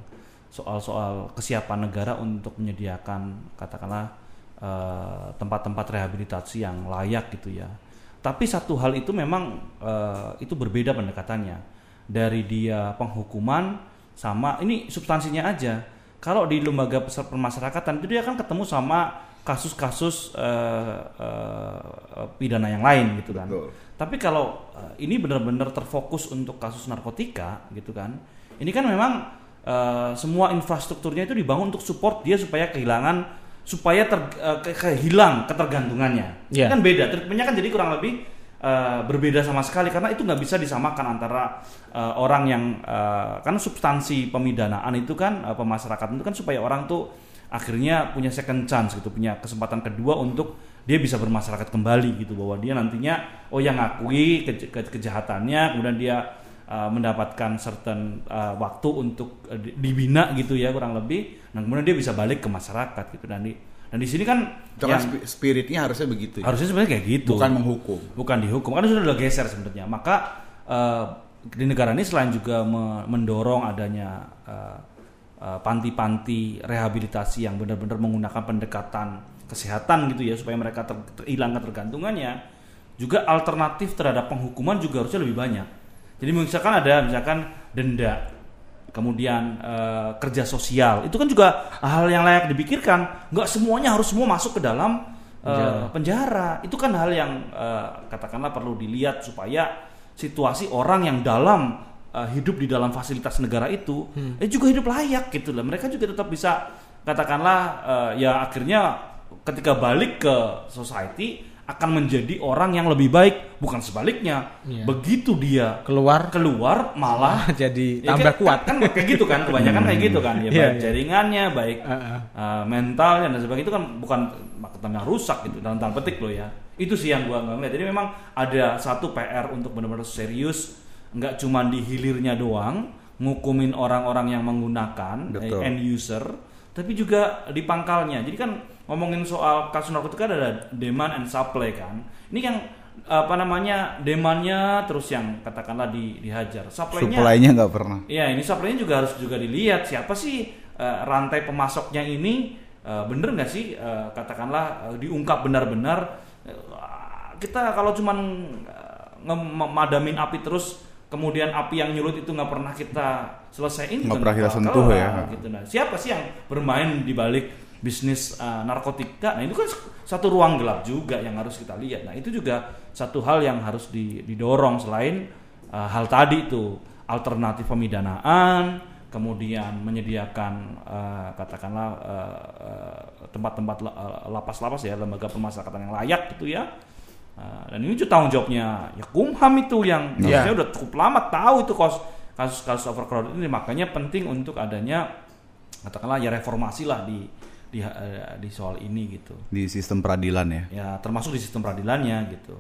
soal-soal kesiapan negara untuk menyediakan katakanlah eh, tempat-tempat rehabilitasi yang layak gitu ya. Tapi satu hal itu memang eh, itu berbeda pendekatannya dari dia penghukuman sama ini substansinya aja. Kalau di lembaga pes- permasyarakatan itu dia kan ketemu sama kasus-kasus eh, eh, pidana yang lain gitu kan. Betul. Tapi kalau eh, ini benar-benar terfokus untuk kasus narkotika gitu kan. Ini kan memang eh, semua infrastrukturnya itu dibangun untuk support dia supaya kehilangan supaya ter, ke- kehilang ketergantungannya. Iya. Kan beda. Treatmentnya kan jadi kurang lebih eh, berbeda sama sekali karena itu nggak bisa disamakan antara eh, orang yang eh, kan substansi pemidanaan itu kan eh, pemasyarakatan itu kan supaya orang tuh akhirnya punya second chance gitu, punya kesempatan kedua untuk dia bisa bermasyarakat kembali gitu bahwa dia nantinya oh yang ngakui ke- ke- kejahatannya kemudian dia uh, mendapatkan certain uh, waktu untuk uh, di- dibina gitu ya kurang lebih. Dan kemudian dia bisa balik ke masyarakat gitu. Dan di dan di sini kan kan yang spi- spiritnya harusnya begitu ya. harusnya sebenarnya kayak gitu. Bukan menghukum. Bukan dihukum. Kan sudah udah geser sebenarnya. Maka eh, di negara ini selain juga me- mendorong adanya eh, eh, panti-panti rehabilitasi yang benar-benar menggunakan pendekatan kesehatan gitu ya supaya mereka ter- ter- hilang ketergantungannya juga alternatif terhadap penghukuman juga harusnya lebih banyak jadi misalkan ada misalkan denda kemudian eh, kerja sosial. Itu kan juga hal yang layak dipikirkan. Nggak semuanya harus semua masuk ke dalam eh, penjara. itu kan hal yang eh, katakanlah perlu dilihat supaya situasi orang yang dalam eh, hidup di dalam fasilitas negara itu eh, juga hidup layak gitu lah mereka juga tetap bisa katakanlah eh, ya akhirnya ketika balik ke society akan menjadi orang yang lebih baik bukan sebaliknya Iya. begitu dia keluar keluar malah jadi Ya, tambah kan- kuat kan, kan kayak gitu kan kebanyakan kayak gitu kan ya Iya, baik iya. jaringannya baik Heeh. uh, mentalnya dan sebagainya itu kan bukan makanya rusak gitu dalam tanda petik loh ya itu sih yang gua nggak ngeliat jadi memang ada satu PR untuk benar-benar serius nggak cuma di hilirnya doang ngukumin orang-orang yang menggunakan eh, Betul. end user tapi juga di pangkalnya jadi kan ngomongin soal kasus narkotika ada demand and supply kan. Ini yang apa namanya demandnya terus yang katakanlah di, dihajar. Supply-nya supply-nya nggak pernah. Iya, ini supply-nya juga harus juga dilihat. Siapa sih eh, rantai pemasoknya ini? Eh, bener nggak sih? Eh, katakanlah eh, diungkap benar-benar. Eh, kita kalau cuman nge- memadamin api terus kemudian api yang nyulut itu nggak pernah kita selesaiin Nggak pernah kita sentuh ya. gitu. Nah, siapa sih yang bermain di balik bisnis eh, narkotika? Nah itu kan satu ruang gelap juga yang harus kita lihat. Nah itu juga satu hal yang harus di- didorong selain eh, hal tadi itu alternatif pemidanaan, kemudian menyediakan eh, katakanlah tempat-tempat eh, lapas-lapas ya lembaga pemasyarakatan yang layak gitu ya. Eh, dan ini juga tanggung jawabnya ya Kumham itu yang harusnya udah cukup lama tahu itu kos kasus-kasus overcrowded ini makanya penting untuk adanya katakanlah ya reformasi lah di di eh, di soal ini gitu. Di sistem peradilan ya. Ya termasuk di sistem peradilannya gitu.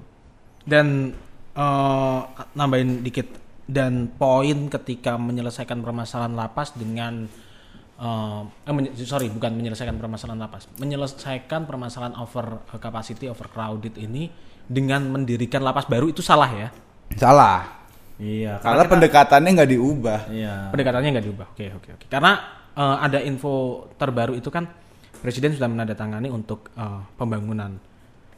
Dan eh, nambahin dikit dan poin ketika menyelesaikan permasalahan lapas dengan eh, eh, menye- sorry bukan menyelesaikan permasalahan lapas, menyelesaikan permasalahan over capacity, overcrowded ini dengan mendirikan lapas baru itu salah ya? Salah. Iya. Karena kita- pendekatannya nggak diubah. Iya. Pendekatannya nggak diubah. Oke oke oke. Karena eh, ada info terbaru itu kan presiden sudah menandatangani untuk eh, pembangunan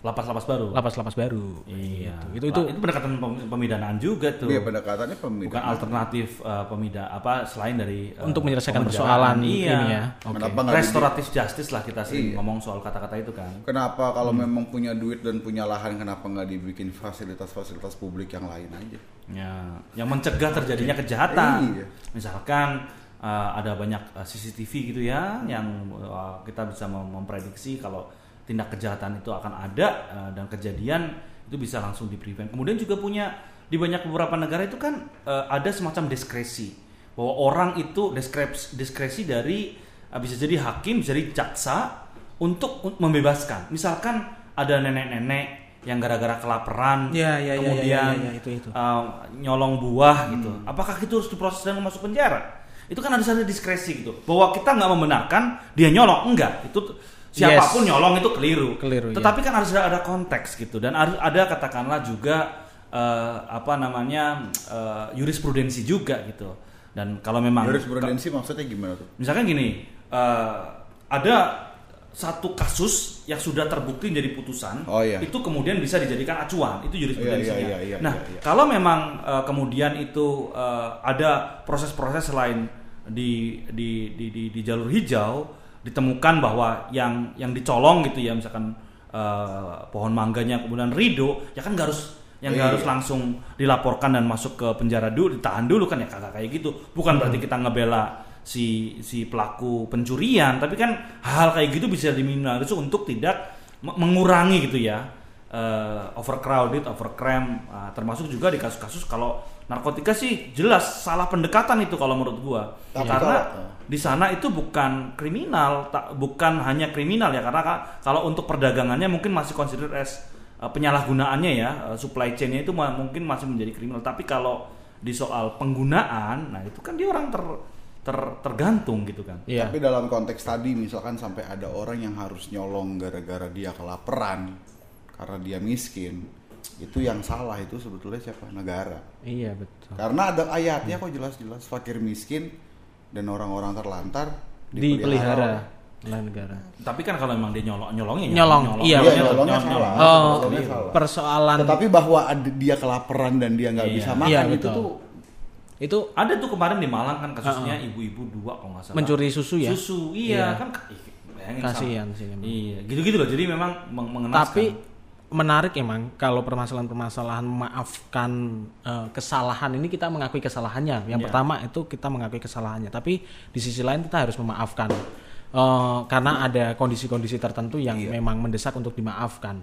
Lapas-lapas baru. lapas-lapas baru. Iya. Itu itu, Lah, itu pendekatan pem- pemidanaan juga tuh. Iya pendekatannya pemidanaan. Bukan alternatif eh, pemida apa selain dari eh, untuk menyelesaikan persoalan iya. ini ya. Oke. Kenapa nggak di- Restoratif justice lah kita sering Iya. ngomong soal kata-kata itu kan. Kenapa kalau memang punya duit dan punya lahan kenapa nggak dibikin fasilitas-fasilitas publik yang lain aja? Ya, yang mencegah terjadinya kejahatan. Iya. Misalkan eh, ada banyak eh, CCTV gitu ya, yang eh, kita bisa mem- memprediksi kalau tindak kejahatan itu akan ada eh, dan kejadian itu bisa langsung di prevent. Kemudian juga punya di banyak beberapa negara itu kan eh, ada semacam diskresi bahwa orang itu diskresi, diskresi dari eh, bisa jadi hakim, bisa jadi jaksa untuk un- membebaskan. Misalkan ada nenek-nenek yang gara-gara kelaparan, Iya, iya, iya, kemudian iya, iya, iya, itu, itu. uh, nyolong buah gitu. Apakah itu harus diproses dan masuk penjara? Itu kan harus ada diskresi gitu. Bahwa kita nggak membenarkan dia nyolong, enggak. Itu siapa pun Yes. nyolong itu keliru. Keliru, iya. Tetapi kan harus ada, ada konteks gitu dan harus ada katakanlah juga uh, apa namanya uh, jurisprudensi juga gitu. Dan kalau memang Jurisprudensi maksudnya gimana tuh? misalkan gini, uh, ada satu kasus yang sudah terbukti menjadi putusan, Oh, iya. itu kemudian bisa dijadikan acuan, itu jurisprudensinya. Iya, iya, iya, iya, nah, iya, iya. kalau memang uh, kemudian itu uh, ada proses-proses lain di, di di di di jalur hijau ditemukan bahwa yang yang dicolong gitu ya, misalkan uh, pohon mangganya kemudian rido, ya kan nggak harus yang nggak Iya. harus langsung dilaporkan dan masuk ke penjara dulu, ditahan dulu kan ya kagak kayak gitu. Bukan berarti kita ngebela si si pelaku pencurian, tapi kan hal kayak gitu bisa diminimalisir untuk tidak me- mengurangi gitu ya eh, overcrowded, overcram, ah, termasuk juga di kasus-kasus kalau narkotika sih jelas salah pendekatan itu kalau menurut gua. Tapi karena kalau- di sana itu bukan kriminal, tak, bukan hanya kriminal ya karena ka- kalau untuk perdagangannya mungkin masih consider as uh, penyalahgunaannya ya uh, supply chainnya itu ma- mungkin masih menjadi kriminal. Tapi kalau di soal penggunaan, nah itu kan dia orang ter, ter- tergantung gitu kan. Iya. Tapi dalam konteks tadi misalkan sampai ada orang yang harus nyolong gara-gara dia kelaparan karena dia miskin, itu yang salah itu sebetulnya siapa? Negara. Iya betul. Karena ada ayatnya kok jelas-jelas fakir miskin dan orang-orang terlantar Dipelihara oleh negara. Tapi kan kalau memang dia nyolong nyolongnya ya, Nyolong, iya, nyolongnya betul. nyolong, Nyolongnya nyolong. salah. Oh, salah. persoalan Tetapi bahwa ada dia kelaparan dan dia nggak Iya. bisa Iya, makan itu betul. tuh itu Ada tuh kemarin di Malang kan kasusnya ibu-ibu dua kalau nggak salah. Mencuri susu ya? Susu, iya, Iya. kan Kasihan sih emang. Iya, gitu-gitu loh. Jadi memang meng- mengenaskan. Tapi menarik emang kalau permasalahan-permasalahan memaafkan eh, kesalahan ini kita mengakui kesalahannya. Yang Iya. pertama itu kita mengakui kesalahannya, tapi di sisi lain kita harus memaafkan Eh, karena ada kondisi-kondisi tertentu yang Iya. memang mendesak untuk dimaafkan.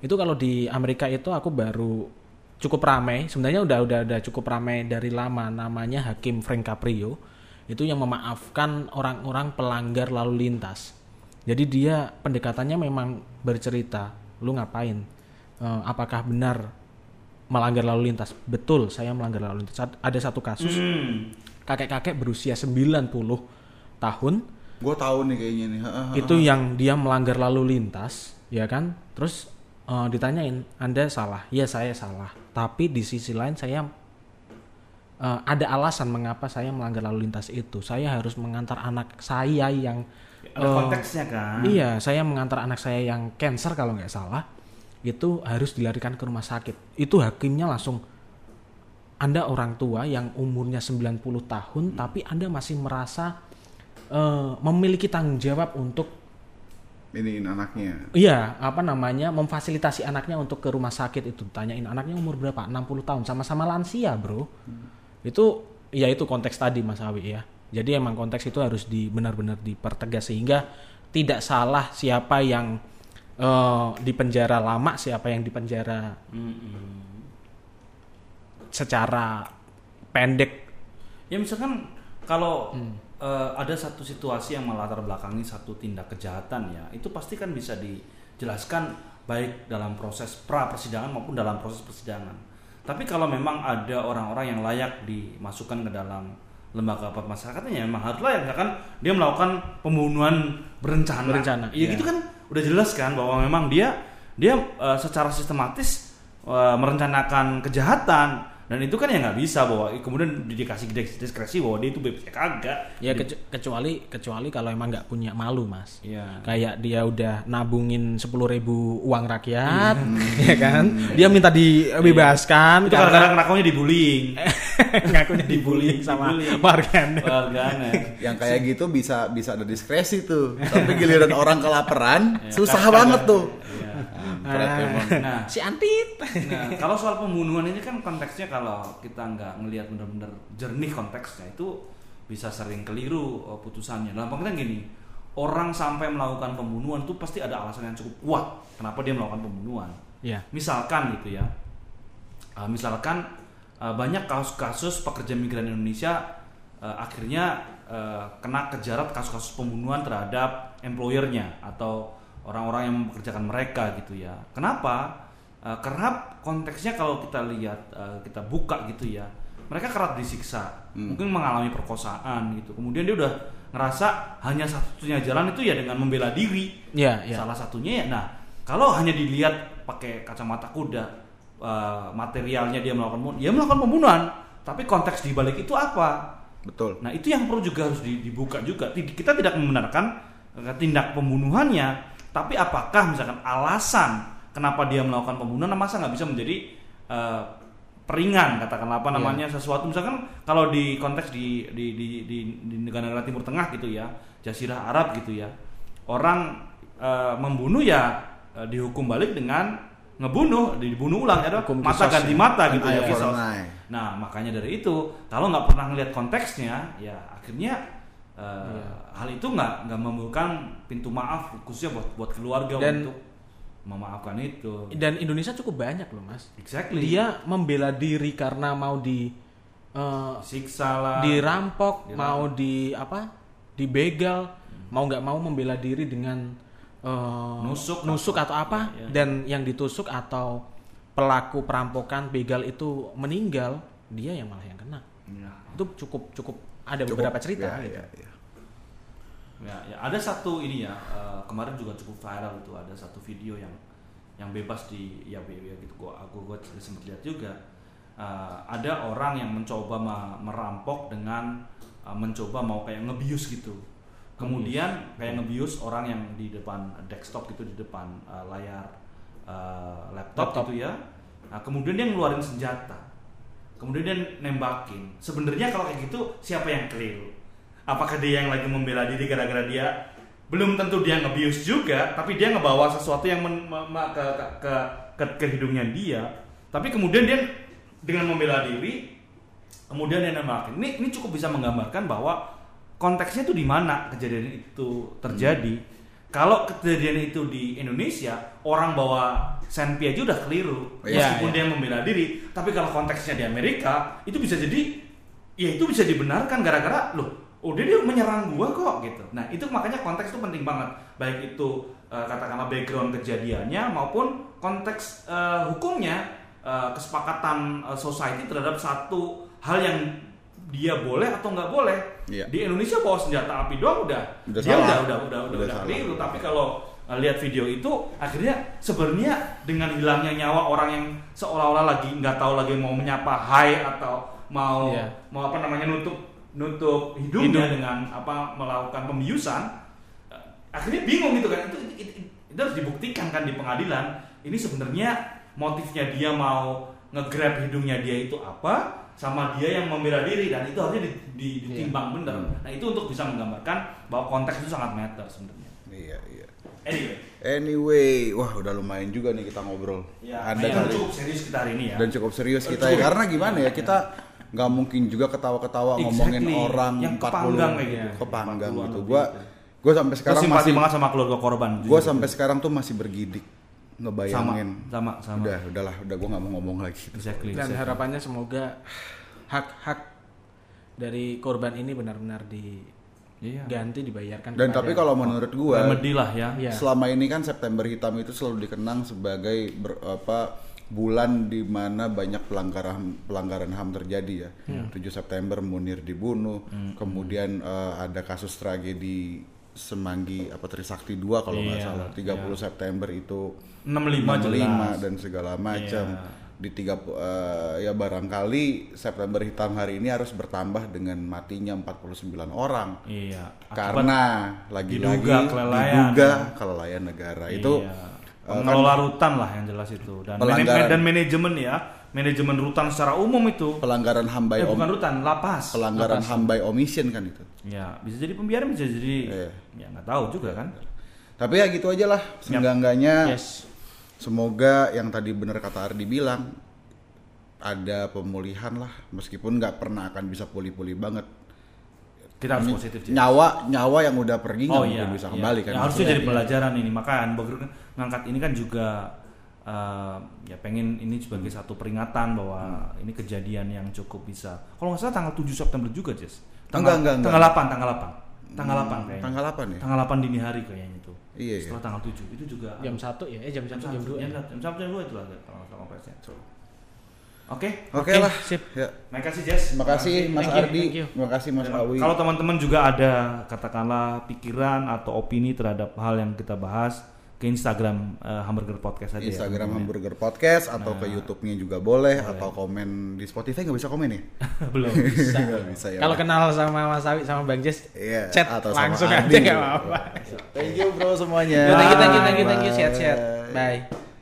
Itu kalau di Amerika itu aku baru cukup ramai, sebenarnya udah udah udah cukup ramai dari lama namanya Hakim Frank Caprio. Itu yang memaafkan orang-orang pelanggar lalu lintas. Jadi dia pendekatannya memang bercerita, lu ngapain? Eh, apakah benar melanggar lalu lintas? Betul, saya melanggar lalu lintas. Ad- Ada satu kasus Hmm. kakek-kakek berusia 90 tahun gue tahu nih kayaknya nih. itu yang dia melanggar lalu lintas, ya kan? Terus eh, ditanyain, "Anda salah?" "Ya, saya salah." Tapi di sisi lain saya eh, ada alasan mengapa saya melanggar lalu lintas itu. Saya harus mengantar anak saya yang Ada eh, konteksnya kan. Iya, saya mengantar anak saya yang cancer kalau nggak salah, itu harus dilarikan ke rumah sakit. Itu hakimnya langsung, Anda orang tua yang umurnya 90 tahun, tapi Anda masih merasa eh, memiliki tanggung jawab untuk, Ini anaknya. iya, apa namanya, memfasilitasi anaknya untuk ke rumah sakit itu. Tanyain anaknya umur berapa? 60 tahun, sama-sama lansia bro. Itu, ya itu konteks tadi Mas Awi ya. Jadi emang konteks itu harus di benar-benar dipertegas sehingga tidak salah siapa yang eh, di penjara lama, siapa yang di penjara secara pendek. Ya misalkan kalau eh, ada satu situasi yang melatar belakangi satu tindak kejahatan ya, itu pasti kan bisa dijelaskan baik dalam proses pra persidangan maupun dalam proses persidangan. Tapi kalau memang ada orang-orang yang layak dimasukkan ke dalam lembaga pemasyarakatan ya memang harus layak kan dia melakukan pembunuhan berencana. Berencana, Iya iya. gitu kan udah jelas kan bahwa memang dia dia eh, secara sistematis eh, merencanakan kejahatan dan itu kan ya nggak bisa bahwa kemudian dikasih diskresi bahwa dia itu bebas ya kagak Ya kecu- kecuali kecuali kalau emang nggak punya malu mas. Iya. Kayak dia udah nabungin sepuluh ribu uang rakyat, ya kan? Dia minta dibebaskan itu kadang-kadang ngakunya dibullying ngakunya dibullying sama warganet. warganet yang kayak gitu bisa bisa ada diskresi tuh tapi giliran orang kelaparan susah kagak. banget tuh Iya. Berat emang. nah Si Antit. Nah, kalau soal pembunuhan ini kan konteksnya kalau kita nggak ngelihat benar-benar jernih konteksnya itu bisa sering keliru uh, putusannya. Dalam pengertian gini, orang sampai melakukan pembunuhan itu pasti ada alasan yang cukup kuat kenapa dia melakukan pembunuhan. Ya. Misalkan gitu ya, uh, misalkan uh, banyak kasus-kasus pekerja migran Indonesia uh, akhirnya uh, kena kejarat kasus-kasus pembunuhan terhadap employernya atau orang-orang yang mempekerjakan mereka gitu ya. Kenapa? Uh, karena konteksnya kalau kita lihat uh, kita buka gitu ya, mereka kerap disiksa, mungkin mengalami perkosaan gitu. Kemudian dia udah ngerasa hanya satunya jalan itu ya dengan membela diri. Ya, ya. Salah satunya ya. Nah, kalau hanya dilihat pakai kacamata kuda, uh, materialnya dia melakukan pembunuhan, ya melakukan pembunuhan. Tapi konteks di balik itu apa? betul Nah, itu yang perlu juga harus di- dibuka juga. Kita tidak membenarkan tindak pembunuhannya, tapi apakah misalkan alasan kenapa dia melakukan pembunuhan, nah, masa nggak bisa menjadi uh, peringan katakanlah apa namanya sesuatu misalkan kalau di konteks di di di di, di negara-negara Timur Tengah gitu ya, Jazirah Arab gitu ya, orang uh, membunuh ya uh, dihukum balik dengan ngebunuh, dibunuh ulang ya, Hukum mata ganti ya. mata gitu ya eye for kisos. an eye. Nah, makanya dari itu, kalau nggak pernah ngelihat konteksnya, ya akhirnya eh, Iya. hal itu nggak nggak membuka pintu maaf khususnya buat buat keluarga Dan- untuk memaafkan itu. Dan Indonesia cukup banyak loh mas. Exactly. Dia membela diri karena mau di eh, siksa lah. dirampok, Dirampok. mau di apa? Dibegal, mau nggak mau membela diri dengan eh, Nusuk nusuk atau- atau apa? Iya, iya. Dan yang ditusuk atau pelaku perampokan begal itu meninggal, dia yang malah yang kena. Ya. Itu cukup cukup ada Cukup, beberapa cerita ya, gitu. ya, ya. Ya, ya, ada satu ini ya eh, kemarin juga cukup viral itu ada satu video yang yang bebas di ya, ya, ya gitu gua aku gua sempat lihat juga. Eh, ada orang yang mencoba merampok dengan eh, mencoba mau kayak ngebius gitu. Kemudian kayak ngebius orang yang di depan desktop gitu di depan eh, layar eh, laptop, Laptop. gitu ya. Nah, kemudian dia ngeluarin senjata kemudian dia nembakin. Sebenarnya kalau kayak gitu siapa yang keliru apakah dia yang lagi membela diri gara-gara dia? Belum tentu dia ngebius juga tapi dia ngebawa sesuatu yang men- me- me- ke, ke, ke, ke, hidungnya dia. Tapi kemudian dia dengan membela diri kemudian dia nembakin. Ini ini cukup bisa menggambarkan bahwa konteksnya itu di mana kejadian itu terjadi kalau kejadian itu di Indonesia orang bawa senpi aja udah keliru. Iya, meskipun iya. dia membela diri tapi kalau konteksnya di Amerika itu bisa jadi ya itu bisa dibenarkan gara-gara loh udah dia menyerang gua kok gitu. Nah itu makanya konteks itu penting banget. Baik itu eh, katakanlah background kejadiannya maupun konteks eh, hukumnya eh, kesepakatan eh, society terhadap satu hal yang dia boleh atau nggak boleh Iya. di Indonesia bawa senjata api doang udah, Udah dia salah. udah udah udah udah, Udah keliru tapi kalau uh, lihat video itu akhirnya sebenarnya dengan hilangnya nyawa orang yang seolah-olah lagi nggak tahu lagi mau menyapa hai atau mau Iya. mau apa namanya nutup nutup hidungnya Hidung. dengan apa melakukan pembiusan uh, akhirnya bingung gitu kan itu, itu, itu, itu harus dibuktikan kan di pengadilan ini sebenarnya motifnya dia mau nge-grab hidungnya dia itu apa sama dia yang membela diri dan itu harusnya di- di- ditimbang benar. Hmm. Nah itu untuk bisa menggambarkan bahwa konteks itu sangat matter sebenarnya. Iya, iya. Anyway, Anyway, wah udah lumayan juga nih kita ngobrol. ya, Ada nah, kali. cukup serius kita hari ini ya. Dan cukup serius Eh, kita ya. Karena gimana ya, kita nggak mungkin juga ketawa-ketawa ngomongin Exactly. orang Yang 40 kepanggang kayak gitu. kepanggang 40-an gitu. Gua gitu. gua sampai Gue sekarang masih banget sama keluarga korban. gua jujur. sampai sekarang tuh masih bergidik ngebayangin. sama sama. Udah, udahlah, udah gua nggak mau ngomong lagi. Exactly. Dan exactly. harapannya semoga hak-hak dari korban ini benar-benar diganti Iya. dibayarkan Dan tapi kalau menurut gua Remedi lah ya. Iya. selama ini kan September hitam itu selalu dikenang sebagai ber- apa bulan di mana banyak pelanggaran pelanggaran HAM terjadi ya. 7 September Munir dibunuh, kemudian eh, ada kasus tragedi Semanggi apa Trisakti 2 kalau nggak Iya, salah. 30 September itu 65 65 jelas. dan segala macam. Iya. Di tiga eh, ya barangkali September hitam hari ini harus bertambah dengan matinya 49 orang Iya. Akibat karena lagi-lagi diduga kelalaian. diduga kelalaian negara itu Iya. eh, pengelola rutan lah yang jelas itu dan manajemen dan manajemen ya manajemen rutan secara umum itu. Pelanggaran ham by eh, om- bukan rutan lapas. Pelanggaran ham by omission kan itu. Ya bisa jadi pembiaran bisa jadi Iya. ya nggak tahu juga kan. Tapi ya gitu aja lah senggangganya Yes. semoga yang tadi bener kata Ardi bilang ada pemulihan lah. Meskipun nggak pernah akan bisa pulih-pulih banget. Kita harus positif nyawa nyawa yang udah pergi nggak oh iya. bisa iya. kembali kan Ya, harusnya jadi pelajaran ini. Kan ngangkat ini kan juga eh, ya pengen ini sebagai satu peringatan bahwa ini kejadian yang cukup bisa. Kalau nggak salah tanggal 7 September juga Jess. Enggak, enggak, enggak. tanggal 8 tanggal 8 tanggal 8 kayaknya. tanggal 8 ya? Tanggal 8 dini hari kayaknya itu. Iya, setelah tanggal 7 itu juga jam satu ya? Eh jam jam satu jam dua ya? Jam jam satu jam dua itu lah kalau sama presnya oke? Oke Oke, lah. sip. ya. Terima kasih Jess. Terima kasih Mas Thank Ardi. you. terima kasih Mas Dan Awi. Kalau teman-teman juga ada katakanlah pikiran atau opini terhadap hal yang kita bahas ke Instagram eh, Hamburger Podcast aja Instagram ya. Hamburger Podcast atau ke YouTube-nya juga boleh, atau komen di Spotify nggak bisa komen ya? Belum. Nggak bisa ya. kalau kenal sama Mas Awi sama Bang Jess Iya, chat atau langsung aja nggak apa-apa Thank you bro semuanya. thank you thank you thank you thank you Bye. sehat-sehat bye